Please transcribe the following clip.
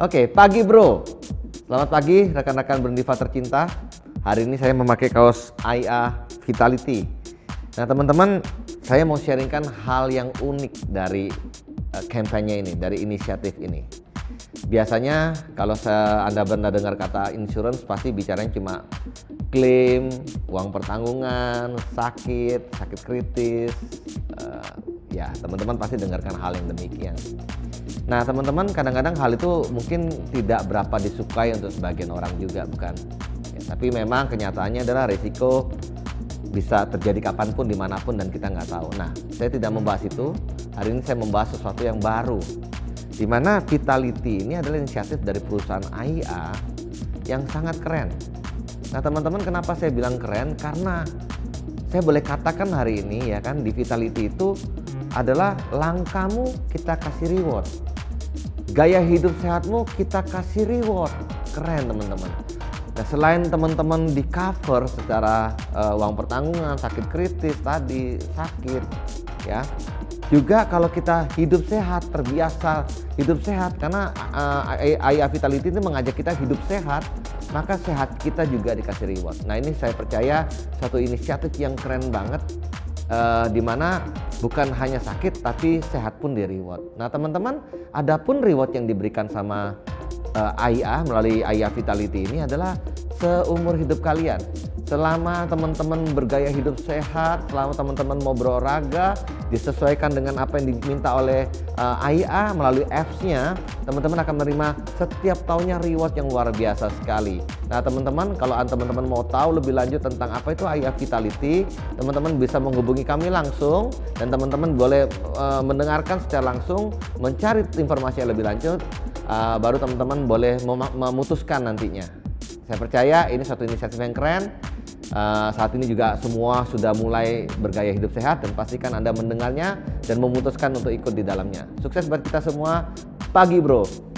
Oke, pagi bro. Selamat pagi rekan-rekan Berndiva tercinta. Hari ini saya memakai kaos IA Vitality. Nah teman-teman, saya mau sharingkan hal yang unik dari uh, kampanye ini, dari inisiatif ini. Biasanya kalau saya, Anda pernah dengar kata insurance pasti bicaranya cuma klaim, uang pertanggungan, sakit, sakit kritis. Uh, ya teman-teman pasti dengarkan hal yang demikian. Nah teman-teman kadang-kadang hal itu mungkin tidak berapa disukai untuk sebagian orang juga bukan. Ya, tapi memang kenyataannya adalah risiko bisa terjadi kapan pun di mana pun dan kita nggak tahu. Nah saya tidak membahas itu. Hari ini saya membahas sesuatu yang baru. Di mana Vitality ini adalah inisiatif dari perusahaan AIA yang sangat keren. Nah teman-teman kenapa saya bilang keren? Karena saya boleh katakan hari ini ya kan di Vitality itu adalah langkamu kita kasih reward gaya hidup sehatmu kita kasih reward. Keren teman-teman. Nah selain teman-teman di cover secara uh, uang pertanggungan sakit kritis tadi sakit ya. Juga kalau kita hidup sehat terbiasa hidup sehat karena uh, Ayah Vitality ini mengajak kita hidup sehat maka sehat kita juga dikasih reward. Nah ini saya percaya satu inisiatif yang keren banget uh, di mana bukan hanya sakit tapi sehat pun di reward. Nah teman-teman, adapun reward yang diberikan sama uh, AIA melalui AIA Vitality ini adalah seumur hidup kalian. Selama teman-teman bergaya hidup sehat, selama teman-teman mau berolahraga, disesuaikan dengan apa yang diminta oleh uh, eh, AIA melalui apps-nya, teman-teman akan menerima setiap tahunnya reward yang luar biasa sekali. Nah teman-teman, kalau teman-teman mau tahu lebih lanjut tentang apa itu AIA Vitality, teman-teman bisa menghubungi kami langsung dan teman-teman boleh uh, mendengarkan secara langsung, mencari informasi yang lebih lanjut, uh, baru teman-teman boleh memutuskan nantinya. Saya percaya ini satu inisiatif yang keren. Uh, saat ini juga semua sudah mulai bergaya hidup sehat dan pastikan Anda mendengarnya dan memutuskan untuk ikut di dalamnya. Sukses buat kita semua. Pagi bro.